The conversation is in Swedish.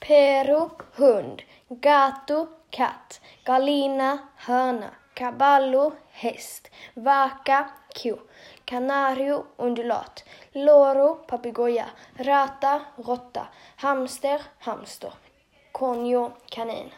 Pero, hund. Gato, katt. Galina, höna. Caballo, häst. Vaca, ko. Canario, undulat. Loro, papegoja. Rata, råtta. Hamster, hamster. Konjo, kanin.